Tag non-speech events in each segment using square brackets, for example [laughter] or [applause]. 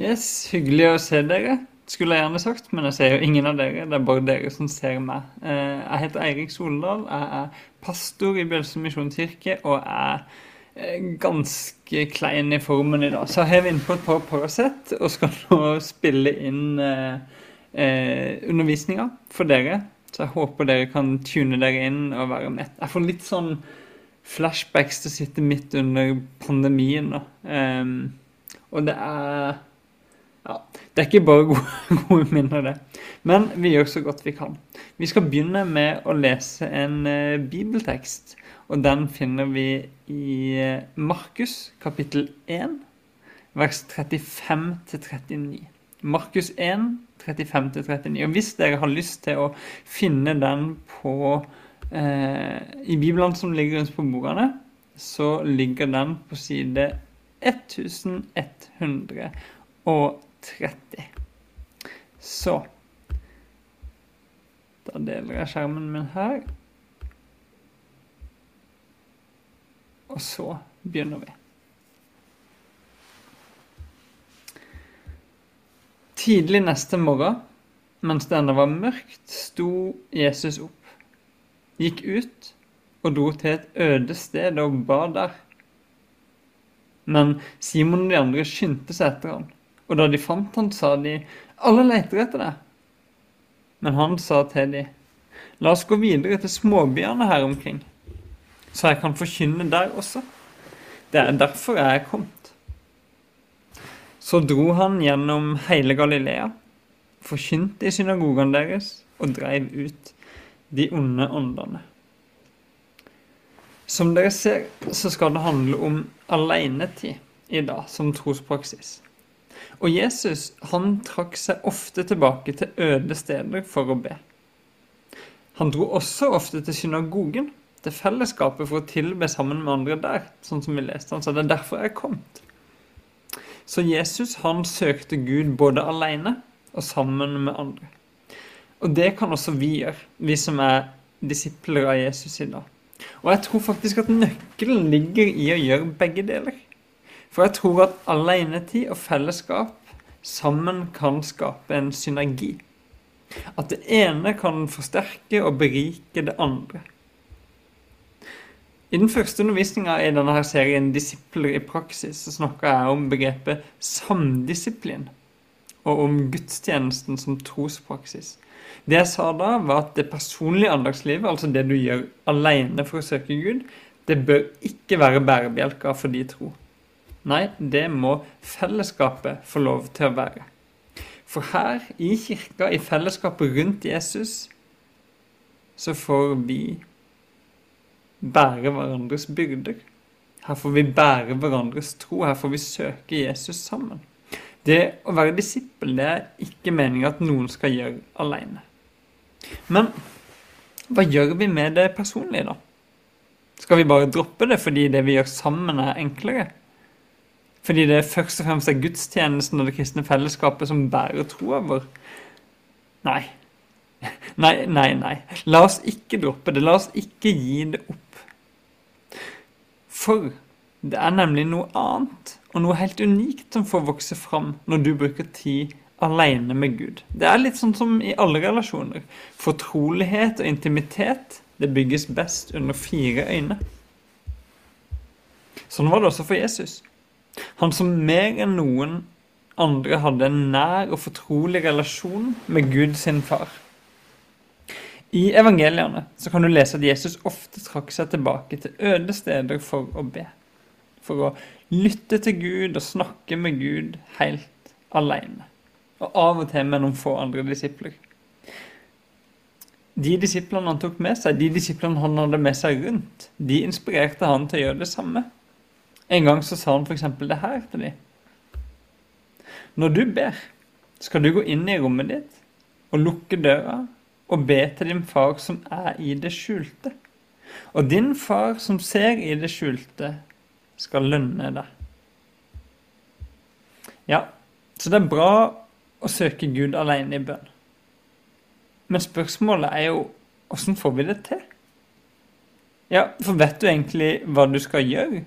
Yes, hyggelig å se dere, skulle jeg gjerne sagt, men jeg ser jo ingen av dere. Det er bare dere som ser meg. Eh, Jeg heter Eirik Soldal, jeg er pastor i Bjølsen misjonskirke og er eh, ganske klein i formen i dag. Så har vi innpå et par Paracet og skal nå spille inn eh, undervisninga for dere. Så jeg håper dere kan tune dere inn og være med. Jeg får litt sånn flashbacks til å sitte midt under pandemien nå. Ehm, og det er ja, Det er ikke bare gode, [laughs] gode minner, det. Men vi gjør så godt vi kan. Vi skal begynne med å lese en eh, bibeltekst. Og den finner vi i eh, Markus kapittel 1, vers 35-39. Markus 1, 35-39. Og hvis dere har lyst til å finne den på eh, i Bibelen som ligger rundt på bordene, så ligger den på side 1130. Så Da deler jeg skjermen min her. Og så begynner vi. Tidlig neste morgen, mens det ennå var mørkt, sto Jesus opp, gikk ut og dro til et øde sted og ba der. Men Simon og de andre skyndte seg etter han, og da de fant han, sa de, alle leter etter deg. Men han sa til de, la oss gå videre til småbyene her omkring, så jeg kan forkynne der også. Det er derfor jeg er kommet. Så dro han gjennom hele Galilea, forkynte i synagogene deres og dreiv ut de onde åndene. Som dere ser, så skal det handle om alenetid i dag som trospraksis. Og Jesus han trakk seg ofte tilbake til øde steder for å be. Han dro også ofte til synagogen, til fellesskapet, for å tilbe sammen med andre der, sånn som vi leste. Han sa det er derfor jeg er kommet. Så Jesus han søkte Gud både alene og sammen med andre. Og det kan også vi gjøre, vi som er disipler av Jesus i dag. Og jeg tror faktisk at nøkkelen ligger i å gjøre begge deler. For jeg tror at alenetid og fellesskap sammen kan skape en synergi. At det ene kan forsterke og berike det andre. I den første undervisninga i denne her serien 'Disipler i praksis' så snakka jeg om begrepet samdisiplin, og om gudstjenesten som trospraksis. Det jeg sa da, var at det personlige andagslivet, altså det du gjør alene for å søke Gud, det bør ikke være bærebjelka for de tro. Nei, det må fellesskapet få lov til å være. For her, i kirka, i fellesskapet rundt Jesus, så får vi bære hverandres byrder. Her får vi bære hverandres tro. Her får vi søke Jesus sammen. Det å være disippel det er ikke meninga at noen skal gjøre alene. Men hva gjør vi med det personlige, da? Skal vi bare droppe det fordi det vi gjør sammen, er enklere? Fordi det først og fremst er gudstjenesten og det kristne fellesskapet som bærer troa vår? Nei. [laughs] Nei, nei, nei. La oss ikke droppe det. La oss ikke gi det opp. For det er nemlig noe annet og noe helt unikt som får vokse fram når du bruker tid alene med Gud. Det er litt sånn som i alle relasjoner. Fortrolighet og intimitet det bygges best under fire øyne. Sånn var det også for Jesus. Han som mer enn noen andre hadde en nær og fortrolig relasjon med Gud sin far. I evangeliene så kan du lese at Jesus ofte trakk seg tilbake til øde steder for å be. For å lytte til Gud og snakke med Gud helt alene. Og av og til med noen få andre disipler. De disiplene han tok med seg, de disiplene han hadde med seg rundt, de inspirerte han til å gjøre det samme. En gang så sa han f.eks. det her til dem. Når du ber, skal du gå inn i rommet ditt og lukke døra og be til din far som er i det skjulte. Og din far som ser i det skjulte, skal lønne deg. Ja, så det er bra å søke Gud alene i bønn. Men spørsmålet er jo åssen får vi det til? Ja, for vet du egentlig hva du skal gjøre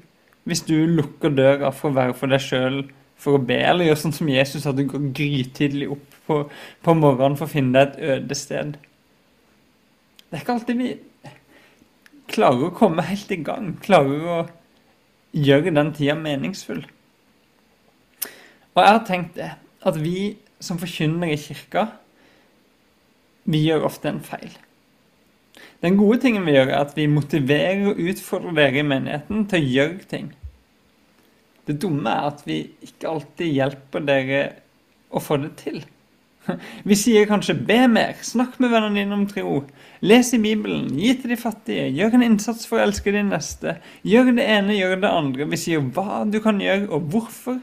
hvis du lukker døra for å være for deg sjøl for å be, eller gjør sånn som Jesus, at du går grytidlig opp på, på morgenen for å finne deg et øde sted. Det er ikke alltid vi klarer å komme helt i gang, klarer å gjøre den tida meningsfull. Og jeg har tenkt det, at vi som forkynner i kirka, vi gjør ofte en feil. Den gode tingen vi gjør, er at vi motiverer og utfordrer dere i menigheten til å gjøre ting. Det dumme er at vi ikke alltid hjelper dere å få det til. [laughs] Vi sier kanskje 'be mer', 'snakk med vennene dine om tro', 'les i Bibelen', 'gi til de fattige', 'gjør en innsats for å elske din neste', 'gjør det ene, gjør det andre'. Vi sier hva du kan gjøre, og hvorfor.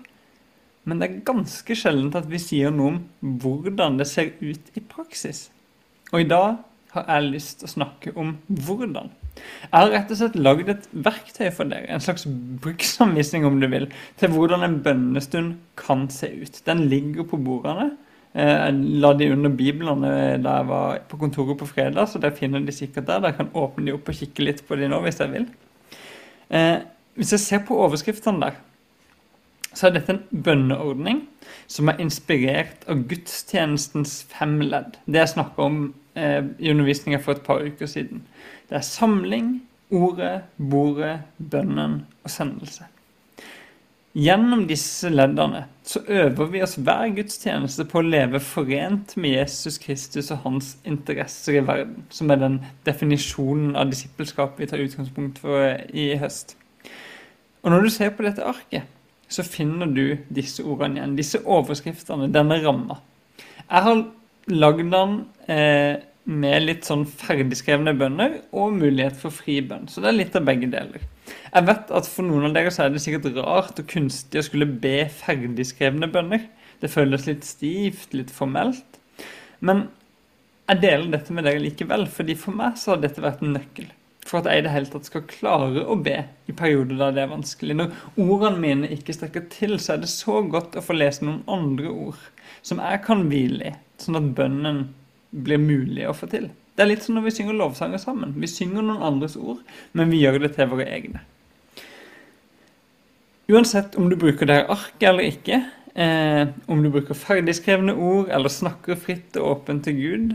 Men det er ganske sjeldent at vi sier noe om hvordan det ser ut i praksis. Og i dag har jeg lyst til å snakke om hvordan. Jeg har rett og slett lagd et verktøy for dere, en slags bruksanvisning om du vil, til hvordan en bønnestund kan se ut. Den ligger på bordene. Eh, jeg la de under biblene da jeg var på kontoret på fredag, så der finner de sikkert der. Dere kan åpne de opp og kikke litt på de nå hvis jeg vil. Eh, hvis jeg ser på overskriftene der, så er dette en bønneordning som er inspirert av gudstjenestens fem ledd. Det jeg snakka om eh, i undervisninga for et par uker siden. Det er samling, ordet, bordet, bønnen og sendelse. Gjennom disse leddene så øver vi oss hver gudstjeneste på å leve forent med Jesus Kristus og hans interesser i verden, som er den definisjonen av disippelskap vi tar utgangspunkt for i høst. Og når du ser på dette arket, så finner du disse ordene igjen. Disse overskriftene, denne ramma. Jeg har lagd den eh, med litt sånn ferdigskrevne bønner og mulighet for fri bønn. Så det er litt av begge deler. Jeg vet at for noen av dere så er det sikkert rart og kunstig å skulle be ferdigskrevne bønner. Det føles litt stivt, litt formelt. Men jeg deler dette med dere likevel, fordi for meg så har dette vært en nøkkel for at jeg i det hele tatt skal klare å be i perioder der det er vanskelig. Når ordene mine ikke strekker til, så er det så godt å få lese noen andre ord som jeg kan hvile i, sånn at bønnen blir mulig å få til. Det er litt som når vi synger lovsanger sammen. Vi synger noen andres ord, men vi gjør det til våre egne. Uansett om du bruker det her arket eller ikke, eh, om du bruker ferdigskrevne ord eller snakker fritt og åpent til Gud,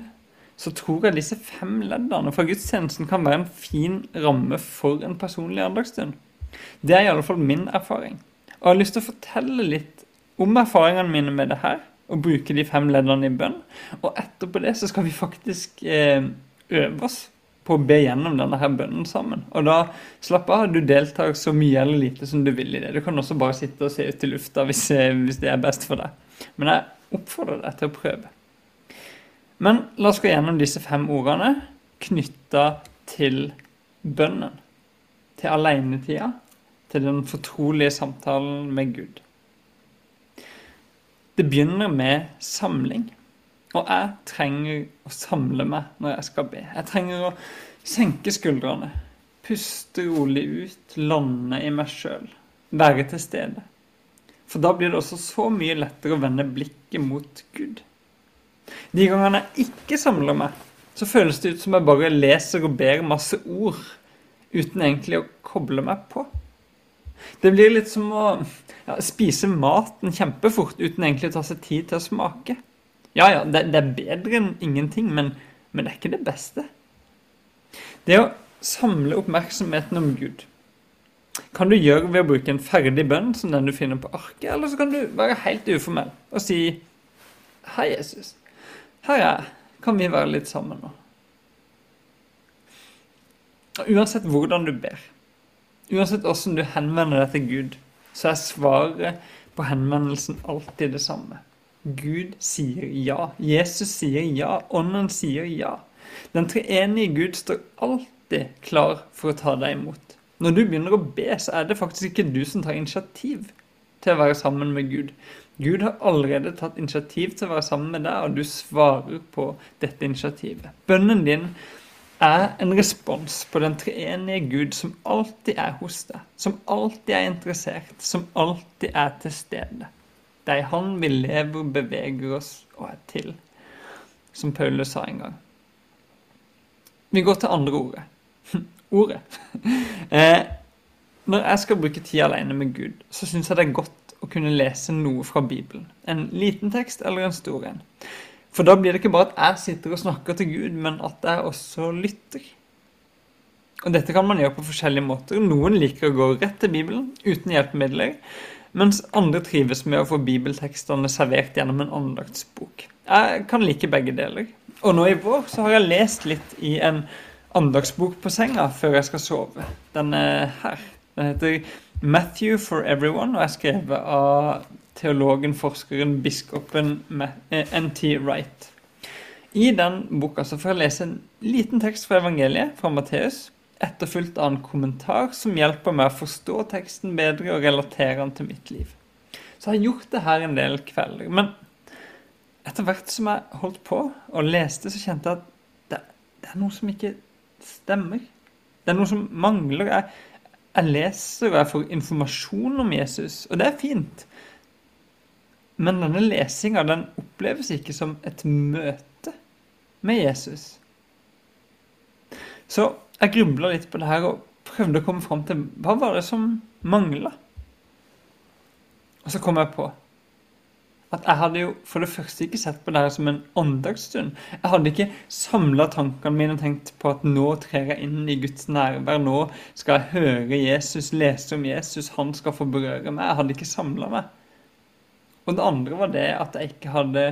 så tror jeg disse fem leddene fra gudstjenesten kan være en fin ramme for en personlig andagsstund. Det er i alle fall min erfaring. Og jeg har lyst til å fortelle litt om erfaringene mine med det her, og bruke de fem leddene i bønn. Og etterpå det så skal vi faktisk eh, øve oss på å be gjennom denne her bønnen sammen. Og da slapp av, du deltar så mye eller lite som du vil i det. Du kan også bare sitte og se ut i lufta hvis, eh, hvis det er best for deg. Men jeg oppfordrer deg til å prøve. Men la oss gå gjennom disse fem ordene knytta til bønnen. Til alenetida, til den fortrolige samtalen med Gud. Det begynner med samling. Og jeg trenger å samle meg når jeg skal be. Jeg trenger å senke skuldrene, puste rolig ut, lande i meg sjøl, være til stede. For da blir det også så mye lettere å vende blikket mot Gud. De gangene jeg ikke samler meg, så føles det ut som jeg bare leser og ber masse ord uten egentlig å koble meg på. Det blir litt som å ja, spise maten kjempefort uten egentlig å ta seg tid til å smake. Ja, ja, det, det er bedre enn ingenting, men, men det er ikke det beste. Det å samle oppmerksomheten om Gud kan du gjøre ved å bruke en ferdig bønn som den du finner på arket, eller så kan du være helt uformell og si Hei, Jesus. Her er. Kan vi være litt sammen nå? Uansett hvordan du ber, uansett hvordan du henvender deg til Gud, så er svaret på henvendelsen alltid det samme. Gud sier ja. Jesus sier ja. Ånden sier ja. Den treenige Gud står alltid klar for å ta deg imot. Når du begynner å be, så er det faktisk ikke du som tar initiativ til å være sammen med Gud. Gud har allerede tatt initiativ til å være sammen med deg, og du svarer på dette initiativet. Bønnen din er en respons på den treenige Gud som alltid er hos deg, som alltid er interessert, som alltid er til stede. Det er i Han vi lever, beveger oss og er til, som Paulus sa en gang. Vi går til andre ordet. [laughs] ordet. [laughs] eh, når jeg skal bruke tid alene med Gud, så syns jeg det er godt å kunne lese noe fra Bibelen. En liten tekst eller en stor en. For da blir det ikke bare at jeg sitter og snakker til Gud, men at jeg også lytter. Og dette kan man gjøre på forskjellige måter. Noen liker å gå rett til Bibelen uten hjelpemidler, mens andre trives med å få bibeltekstene servert gjennom en andaktsbok. Jeg kan like begge deler. Og nå i vår så har jeg lest litt i en andagsbok på senga før jeg skal sove. Den er her. Den heter 'Matthew for Everyone' og er skrevet av teologen, forskeren, biskopen N.T. Wright. I den boka så får jeg lese en liten tekst fra evangeliet, fra Matteus, etterfulgt av en kommentar som hjelper meg å forstå teksten bedre og relatere den til mitt liv. Så jeg har gjort det her en del kvelder. Men etter hvert som jeg holdt på og leste, så kjente jeg at det, det er noe som ikke stemmer. Det er noe som mangler. Jeg, jeg leser og jeg får informasjon om Jesus, og det er fint. Men denne lesinga den oppleves ikke som et møte med Jesus. Så jeg grubla litt på det her og prøvde å komme fram til hva var det som mangla. Og så kom jeg på at jeg hadde jo for det første ikke sett på det her som en åndedagsstund. Jeg hadde ikke samla tankene mine og tenkt på at nå trer jeg inn i Guds nærvær. Nå skal jeg høre Jesus, lese om Jesus, han skal få berøre meg. Jeg hadde ikke samla meg. Og det andre var det at jeg ikke hadde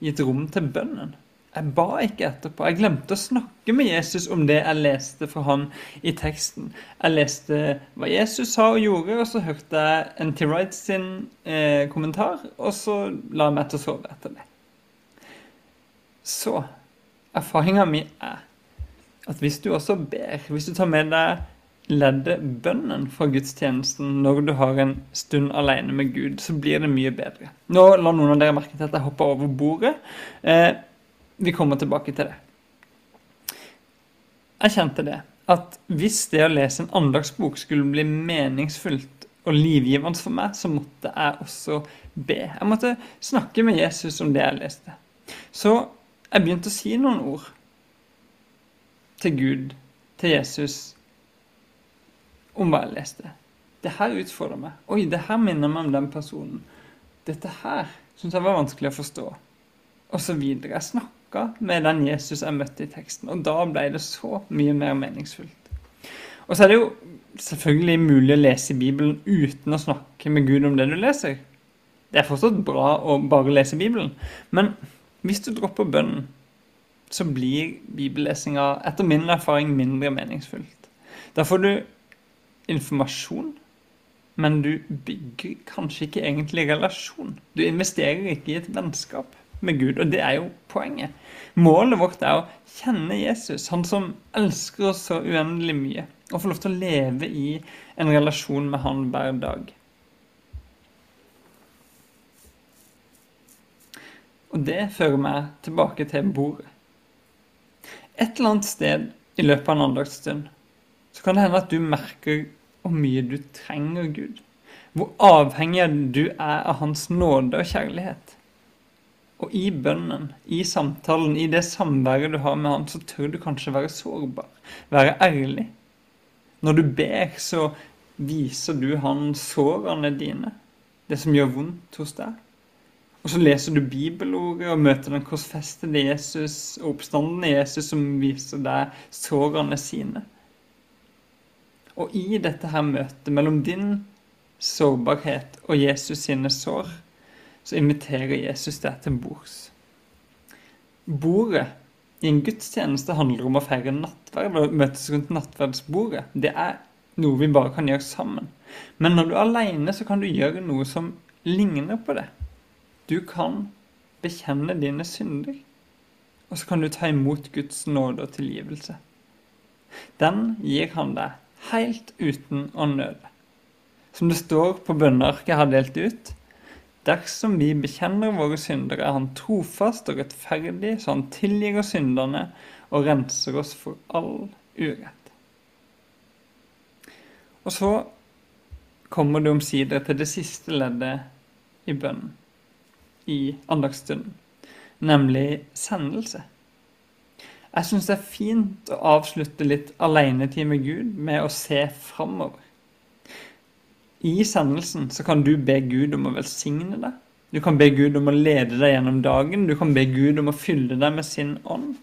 gitt rom til bønnen. Jeg ba ikke etterpå. Jeg glemte å snakke med Jesus om det jeg leste fra han i teksten. Jeg leste hva Jesus sa og gjorde, og så hørte jeg N.T. Wright sin eh, kommentar, og så la jeg meg til å sove etter det. Så erfaringa mi er at hvis du også ber, hvis du tar med deg leddet bønnen fra gudstjenesten når du har en stund alene med Gud, så blir det mye bedre. Nå la noen av dere merke til at jeg hoppa over bordet. Eh, vi kommer tilbake til det. Jeg kjente det, at hvis det å lese en andagsbok skulle bli meningsfullt og livgivende for meg, så måtte jeg også be. Jeg måtte snakke med Jesus om det jeg leste. Så jeg begynte å si noen ord til Gud, til Jesus, om hva jeg leste. Det her utfordrer meg. Oi, det her minner meg om den personen. Dette her syns jeg var vanskelig å forstå. Og så videre. Jeg snakka med den Jesus jeg møtte i teksten, og da ble det så mye mer meningsfullt. Og så er det jo selvfølgelig mulig å lese Bibelen uten å snakke med Gud om det du leser. Det er fortsatt bra å bare lese Bibelen, men hvis du dropper bønnen, så blir bibellesinga etter min erfaring mindre meningsfullt. Da får du informasjon, men du bygger kanskje ikke egentlig relasjon. Du investerer ikke i et vennskap med Gud, og det er jo poenget. Målet vårt er å kjenne Jesus, han som elsker oss så uendelig mye, og få lov til å leve i en relasjon med han hver dag. Og det fører meg tilbake til bordet. Et eller annet sted i løpet av en andagsstund så kan det hende at du merker hvor mye du trenger Gud. Hvor avhengig du er av Hans nåde og kjærlighet. Og i bønnen, i samtalen, i det samværet du har med Han, så tør du kanskje være sårbar, være ærlig. Når du ber, så viser du Han sårene dine, det som gjør vondt hos deg. Og så leser du bibelordet og møter den korsfestede Jesus og oppstandende Jesus som viser deg sårene sine. Og i dette her møtet mellom din sårbarhet og Jesus sine sår, så inviterer Jesus deg til bords. Bordet i en gudstjeneste handler om å feire nattverd og møtes rundt nattverdsbordet. Det er noe vi bare kan gjøre sammen. Men når du er aleine, så kan du gjøre noe som ligner på det. Du kan bekjenne dine synder, og så kan du ta imot Guds nåde og tilgivelse. Den gir han deg helt uten å nøde. Som det står på bønnearket jeg har delt ut. Dersom vi bekjenner våre syndere, er Han trofast og rettferdig, så Han tilgir oss synderne og renser oss for all urett. Og så kommer det omsider til det siste leddet i bønnen, i andagsstunden, nemlig sendelse. Jeg syns det er fint å avslutte litt alenetid med Gud med å se framover. I sendelsen så kan du be Gud om å velsigne deg. Du kan be Gud om å lede deg gjennom dagen. Du kan be Gud om å fylle deg med sin ånd.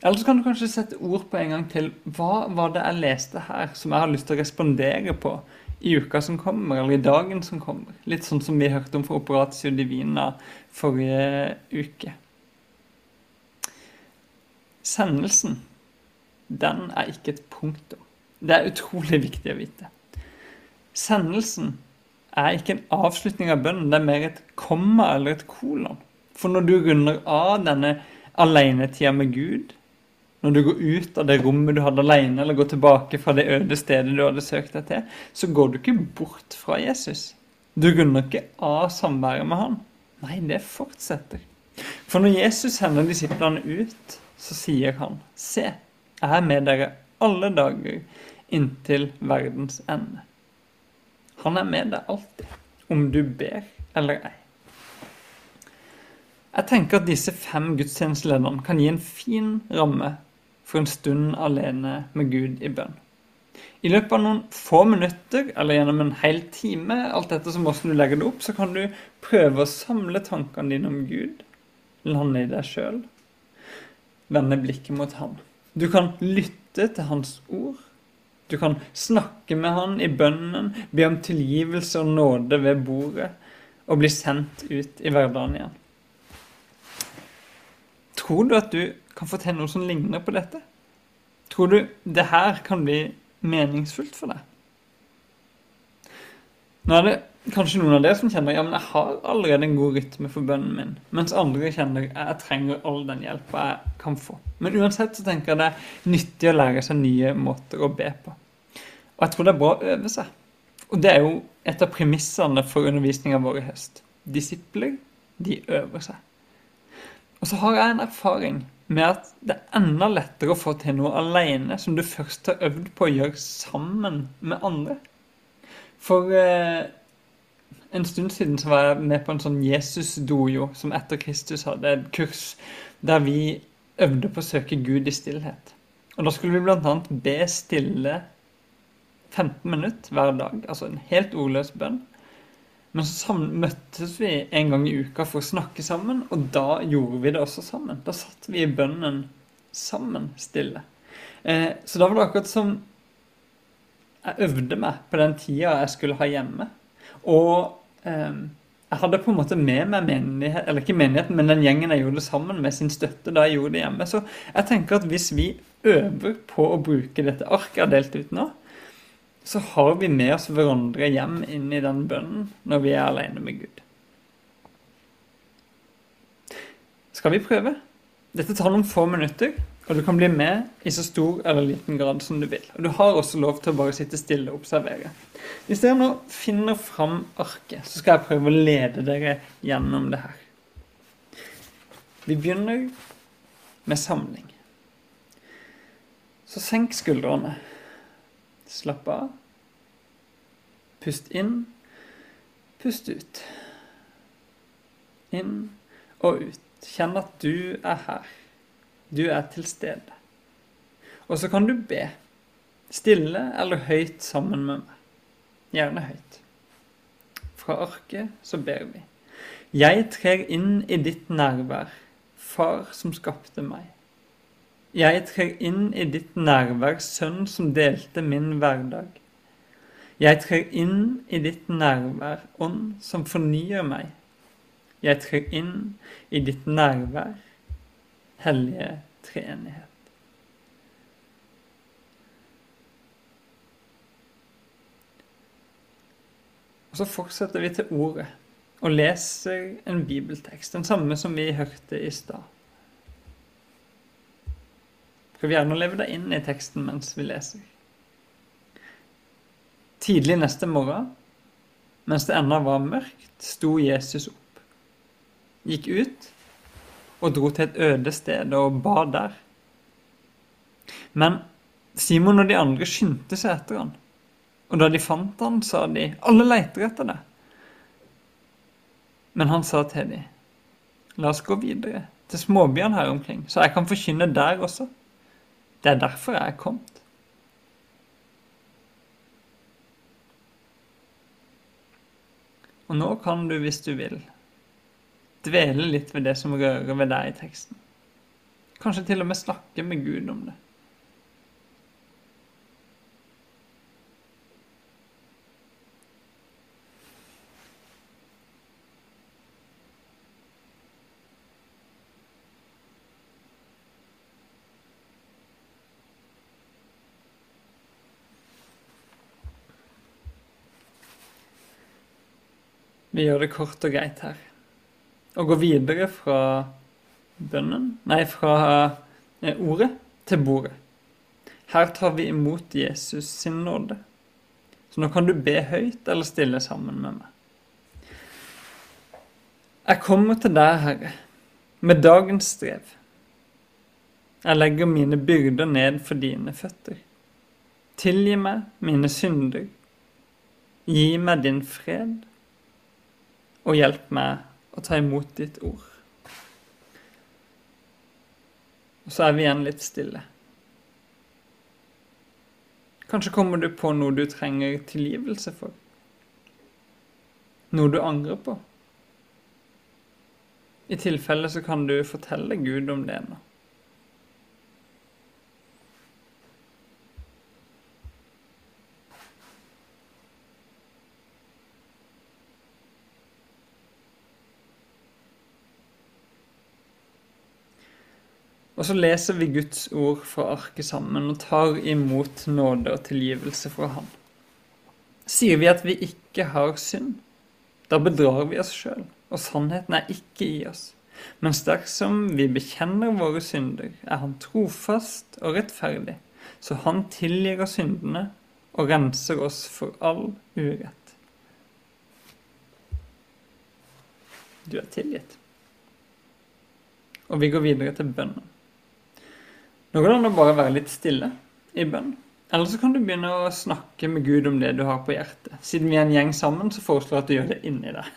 Eller så kan du kanskje sette ord på en gang til hva var det jeg leste her som jeg har lyst til å respondere på i uka som kommer, eller i dagen som kommer. Litt sånn som vi hørte om fra Operatio Divina forrige uke. Sendelsen, den er ikke et punktum. Det er utrolig viktig å vite. Sendelsen er ikke en avslutning av bønnen, det er mer et komma eller et kolon. For når du runder av denne alenetida med Gud, når du går ut av det rommet du hadde alene, eller går tilbake fra det øde stedet du hadde søkt deg til, så går du ikke bort fra Jesus. Du runder ikke av samværet med han. Nei, det fortsetter. For når Jesus sender disiplene ut, så sier han, se, jeg er med dere alle dager inntil verdens ende. Han er med deg alltid, om du ber eller ei. Jeg tenker at disse fem gudstjenestelederne kan gi en fin ramme for en stund alene med Gud i bønn. I løpet av noen få minutter, eller gjennom en hel time, alt etter som hvordan du legger det opp, så kan du prøve å samle tankene dine om Gud, lande i deg sjøl, vende blikket mot Han. Du kan lytte til Hans ord. Du kan snakke med Han i bønnen, be om tilgivelse og nåde ved bordet, og bli sendt ut i hverdagen igjen. Tror du at du kan få til noe som ligner på dette? Tror du det her kan bli meningsfullt for deg? Nå er det kanskje noen av dere som kjenner ja, men jeg har allerede en god rytme for bønnen min, mens andre kjenner jeg trenger all den hjelpa jeg kan få. Men uansett så tenker jeg det er nyttig å lære seg nye måter å be på. Og jeg tror det er bra å øve seg. Og det er jo et av premissene for undervisninga vår i høst. Disipler, de øver seg. Og så har jeg en erfaring med at det er enda lettere å få til noe alene som du først har øvd på å gjøre sammen med andre. For eh, en stund siden så var jeg med på en sånn Jesus-dojo som etter Kristus hadde et kurs der vi øvde på å søke Gud i stillhet. Og da skulle vi bl.a. be stille 15 minutter hver dag, altså en helt ordløs bønn. Men så møttes vi en gang i uka for å snakke sammen, og da gjorde vi det også sammen. Da satt vi i bønnen sammen, stille. Eh, så da var det akkurat som jeg øvde meg på den tida jeg skulle ha hjemme. Og jeg hadde på en måte med meg menighet, eller ikke menigheten, men den gjengen jeg gjorde sammen med, sin støtte da jeg gjorde det hjemme. Så jeg tenker at hvis vi øver på å bruke dette arket jeg har delt ut nå, så har vi med oss hverandre hjem inn i den bønnen når vi er alene med Gud. Skal vi prøve? Dette tar noen få minutter, og du kan bli med i så stor eller liten grad som du vil. Og du har også lov til å bare sitte stille og observere. Hvis dere nå finner fram arket, så skal jeg prøve å lede dere gjennom det her. Vi begynner med samling. Så senk skuldrene. Slapp av. Pust inn. Pust ut. Inn og ut. Kjenn at du er her. Du er til stede. Og så kan du be. Stille eller høyt sammen med meg. Gjerne høyt. Fra arket så ber vi. Jeg trer inn i ditt nærvær, Far som skapte meg. Jeg trer inn i ditt nærvær, Sønn som delte min hverdag. Jeg trer inn i ditt nærvær, Ånd som fornyer meg. Jeg trer inn i ditt nærvær, Hellige treenighet. Og Så fortsetter vi til ordet og leser en bibeltekst, den samme som vi hørte i stad. Prøv gjerne å leve deg inn i teksten mens vi leser. Tidlig neste morgen, mens det ennå var mørkt, sto Jesus opp. Gikk ut og dro til et øde sted og ba der. Men Simon og de andre skyndte seg etter han. Og da de fant han, sa de, 'Alle leiter etter det'. Men han sa til dem, 'La oss gå videre til småbyene her omkring, så jeg kan forkynne der også.' Det er derfor jeg er kommet. Og nå kan du, hvis du vil, dvele litt ved det som rører ved deg i teksten. Kanskje til og med snakke med Gud om det. Vi gjør det kort og greit her. Og gå videre fra bønnen Nei, fra eh, ordet til bordet. Her tar vi imot Jesus sin nåde. Så nå kan du be høyt eller stille sammen med meg. Jeg kommer til deg, Herre, med dagens strev. Jeg legger mine byrder ned for dine føtter. Tilgi meg mine synder. Gi meg din fred og hjelp meg å ta imot ditt ord. Og så er vi igjen litt stille. Kanskje kommer du på noe du trenger tilgivelse for. Noe du angrer på. I tilfelle så kan du fortelle Gud om det nå. Og så leser vi Guds ord fra arket sammen og tar imot nåde og tilgivelse fra Han. Sier vi at vi ikke har synd, da bedrar vi oss sjøl, og sannheten er ikke i oss. Men dersom vi bekjenner våre synder, er Han trofast og rettferdig, så Han tilgir oss syndene og renser oss for all urett. Du er tilgitt. Og vi går videre til bønnen. Nå kan det bare være litt stille i bønn. Eller så kan du begynne å snakke med Gud om det du har på hjertet. Siden vi er en gjeng sammen, så foreslår jeg at du gjør det inni deg.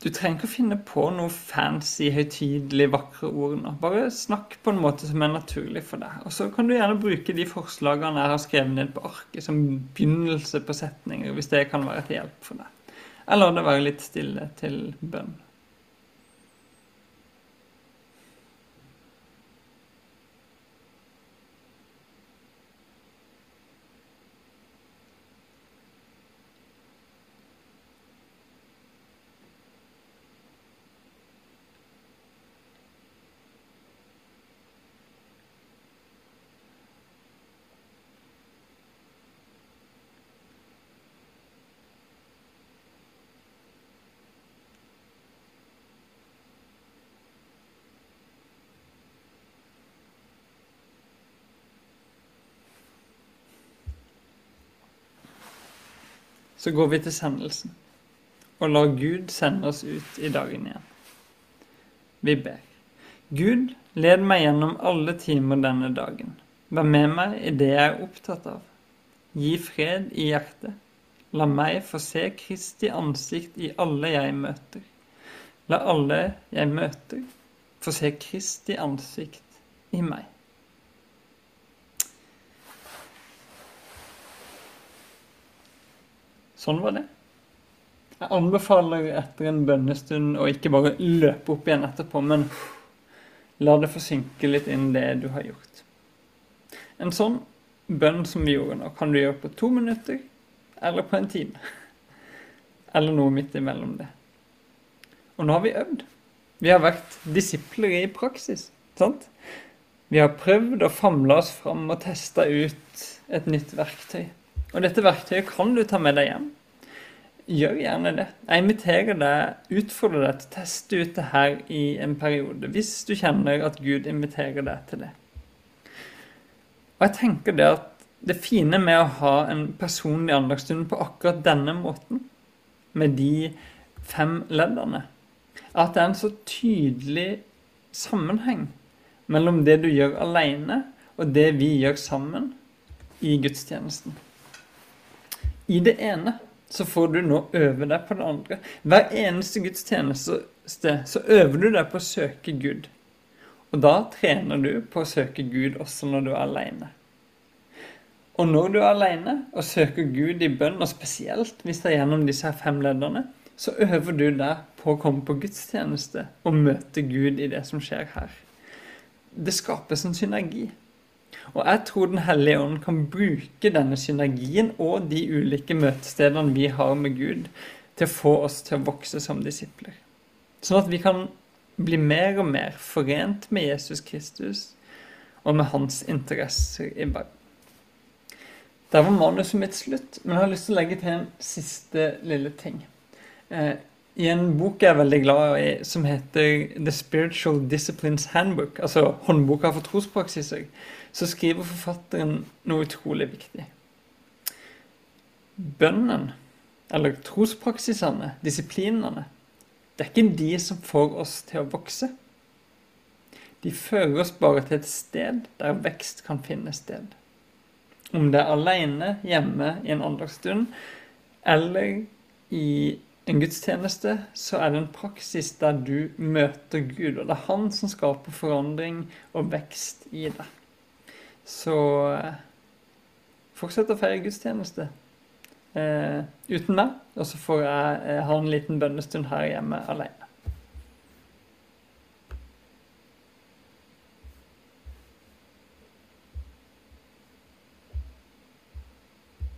Du trenger ikke å finne på noe fancy, høytidelig, vakre ord nå. Bare snakk på en måte som er naturlig for deg. Og så kan du gjerne bruke de forslagene jeg har skrevet ned på arket som begynnelse på setninger, hvis det kan være til hjelp for deg. Eller lar det være litt stille til bønn. Så går vi til sendelsen og lar Gud sende oss ut i dagen igjen. Vi ber. Gud, led meg gjennom alle timer denne dagen. Vær med meg i det jeg er opptatt av. Gi fred i hjertet. La meg få se Kristi ansikt i alle jeg møter. La alle jeg møter, få se Kristi ansikt i meg. Sånn var det. Jeg anbefaler etter en bønnestund å ikke bare løpe opp igjen etterpå, men la det få synke litt inn det du har gjort. En sånn bønn som vi gjorde nå, kan du gjøre på to minutter eller på en time. Eller noe midt imellom det. Og nå har vi øvd. Vi har vært disipler i praksis. sant? Vi har prøvd å famle oss fram og testa ut et nytt verktøy. Og dette verktøyet kan du ta med deg hjem. Gjør gjerne det. Jeg inviterer deg, utfordrer deg til å teste ut det her i en periode, hvis du kjenner at Gud inviterer deg til det. Og jeg tenker det at det fine med å ha en personlig andagsstund på akkurat denne måten, med de fem leddene, er at det er en så tydelig sammenheng mellom det du gjør alene, og det vi gjør sammen i gudstjenesten. I det ene så får du nå øve deg på det andre. Hver eneste gudstjeneste så øver du deg på å søke Gud. Og da trener du på å søke Gud også når du er aleine. Og når du er alene og søker Gud i bønn, og spesielt hvis det er gjennom disse fem leddene, så øver du deg på å komme på gudstjeneste og møte Gud i det som skjer her. Det skapes en synergi. Og jeg tror Den hellige ånd kan bruke denne synergien og de ulike møtestedene vi har med Gud, til å få oss til å vokse som disipler. Sånn at vi kan bli mer og mer forent med Jesus Kristus og med hans interesser i verden. Der var manuset mitt slutt, men jeg har lyst til å legge til en siste lille ting. Eh, I en bok jeg er veldig glad i, som heter The Spiritual Disciplines Handbook, altså håndboka for trospraksiser, så skriver forfatteren noe utrolig viktig. Bønnen, eller trospraksisene, disiplinene, det er ikke de som får oss til å vokse. De fører oss bare til et sted der vekst kan finne sted. Om det er alene hjemme i en andagsstund eller i en gudstjeneste, så er det en praksis der du møter Gud. Og det er Han som skaper forandring og vekst i deg. Så eh, fortsett å feire gudstjeneste eh, uten meg. Og så får jeg eh, ha en liten bønnestund her hjemme alene.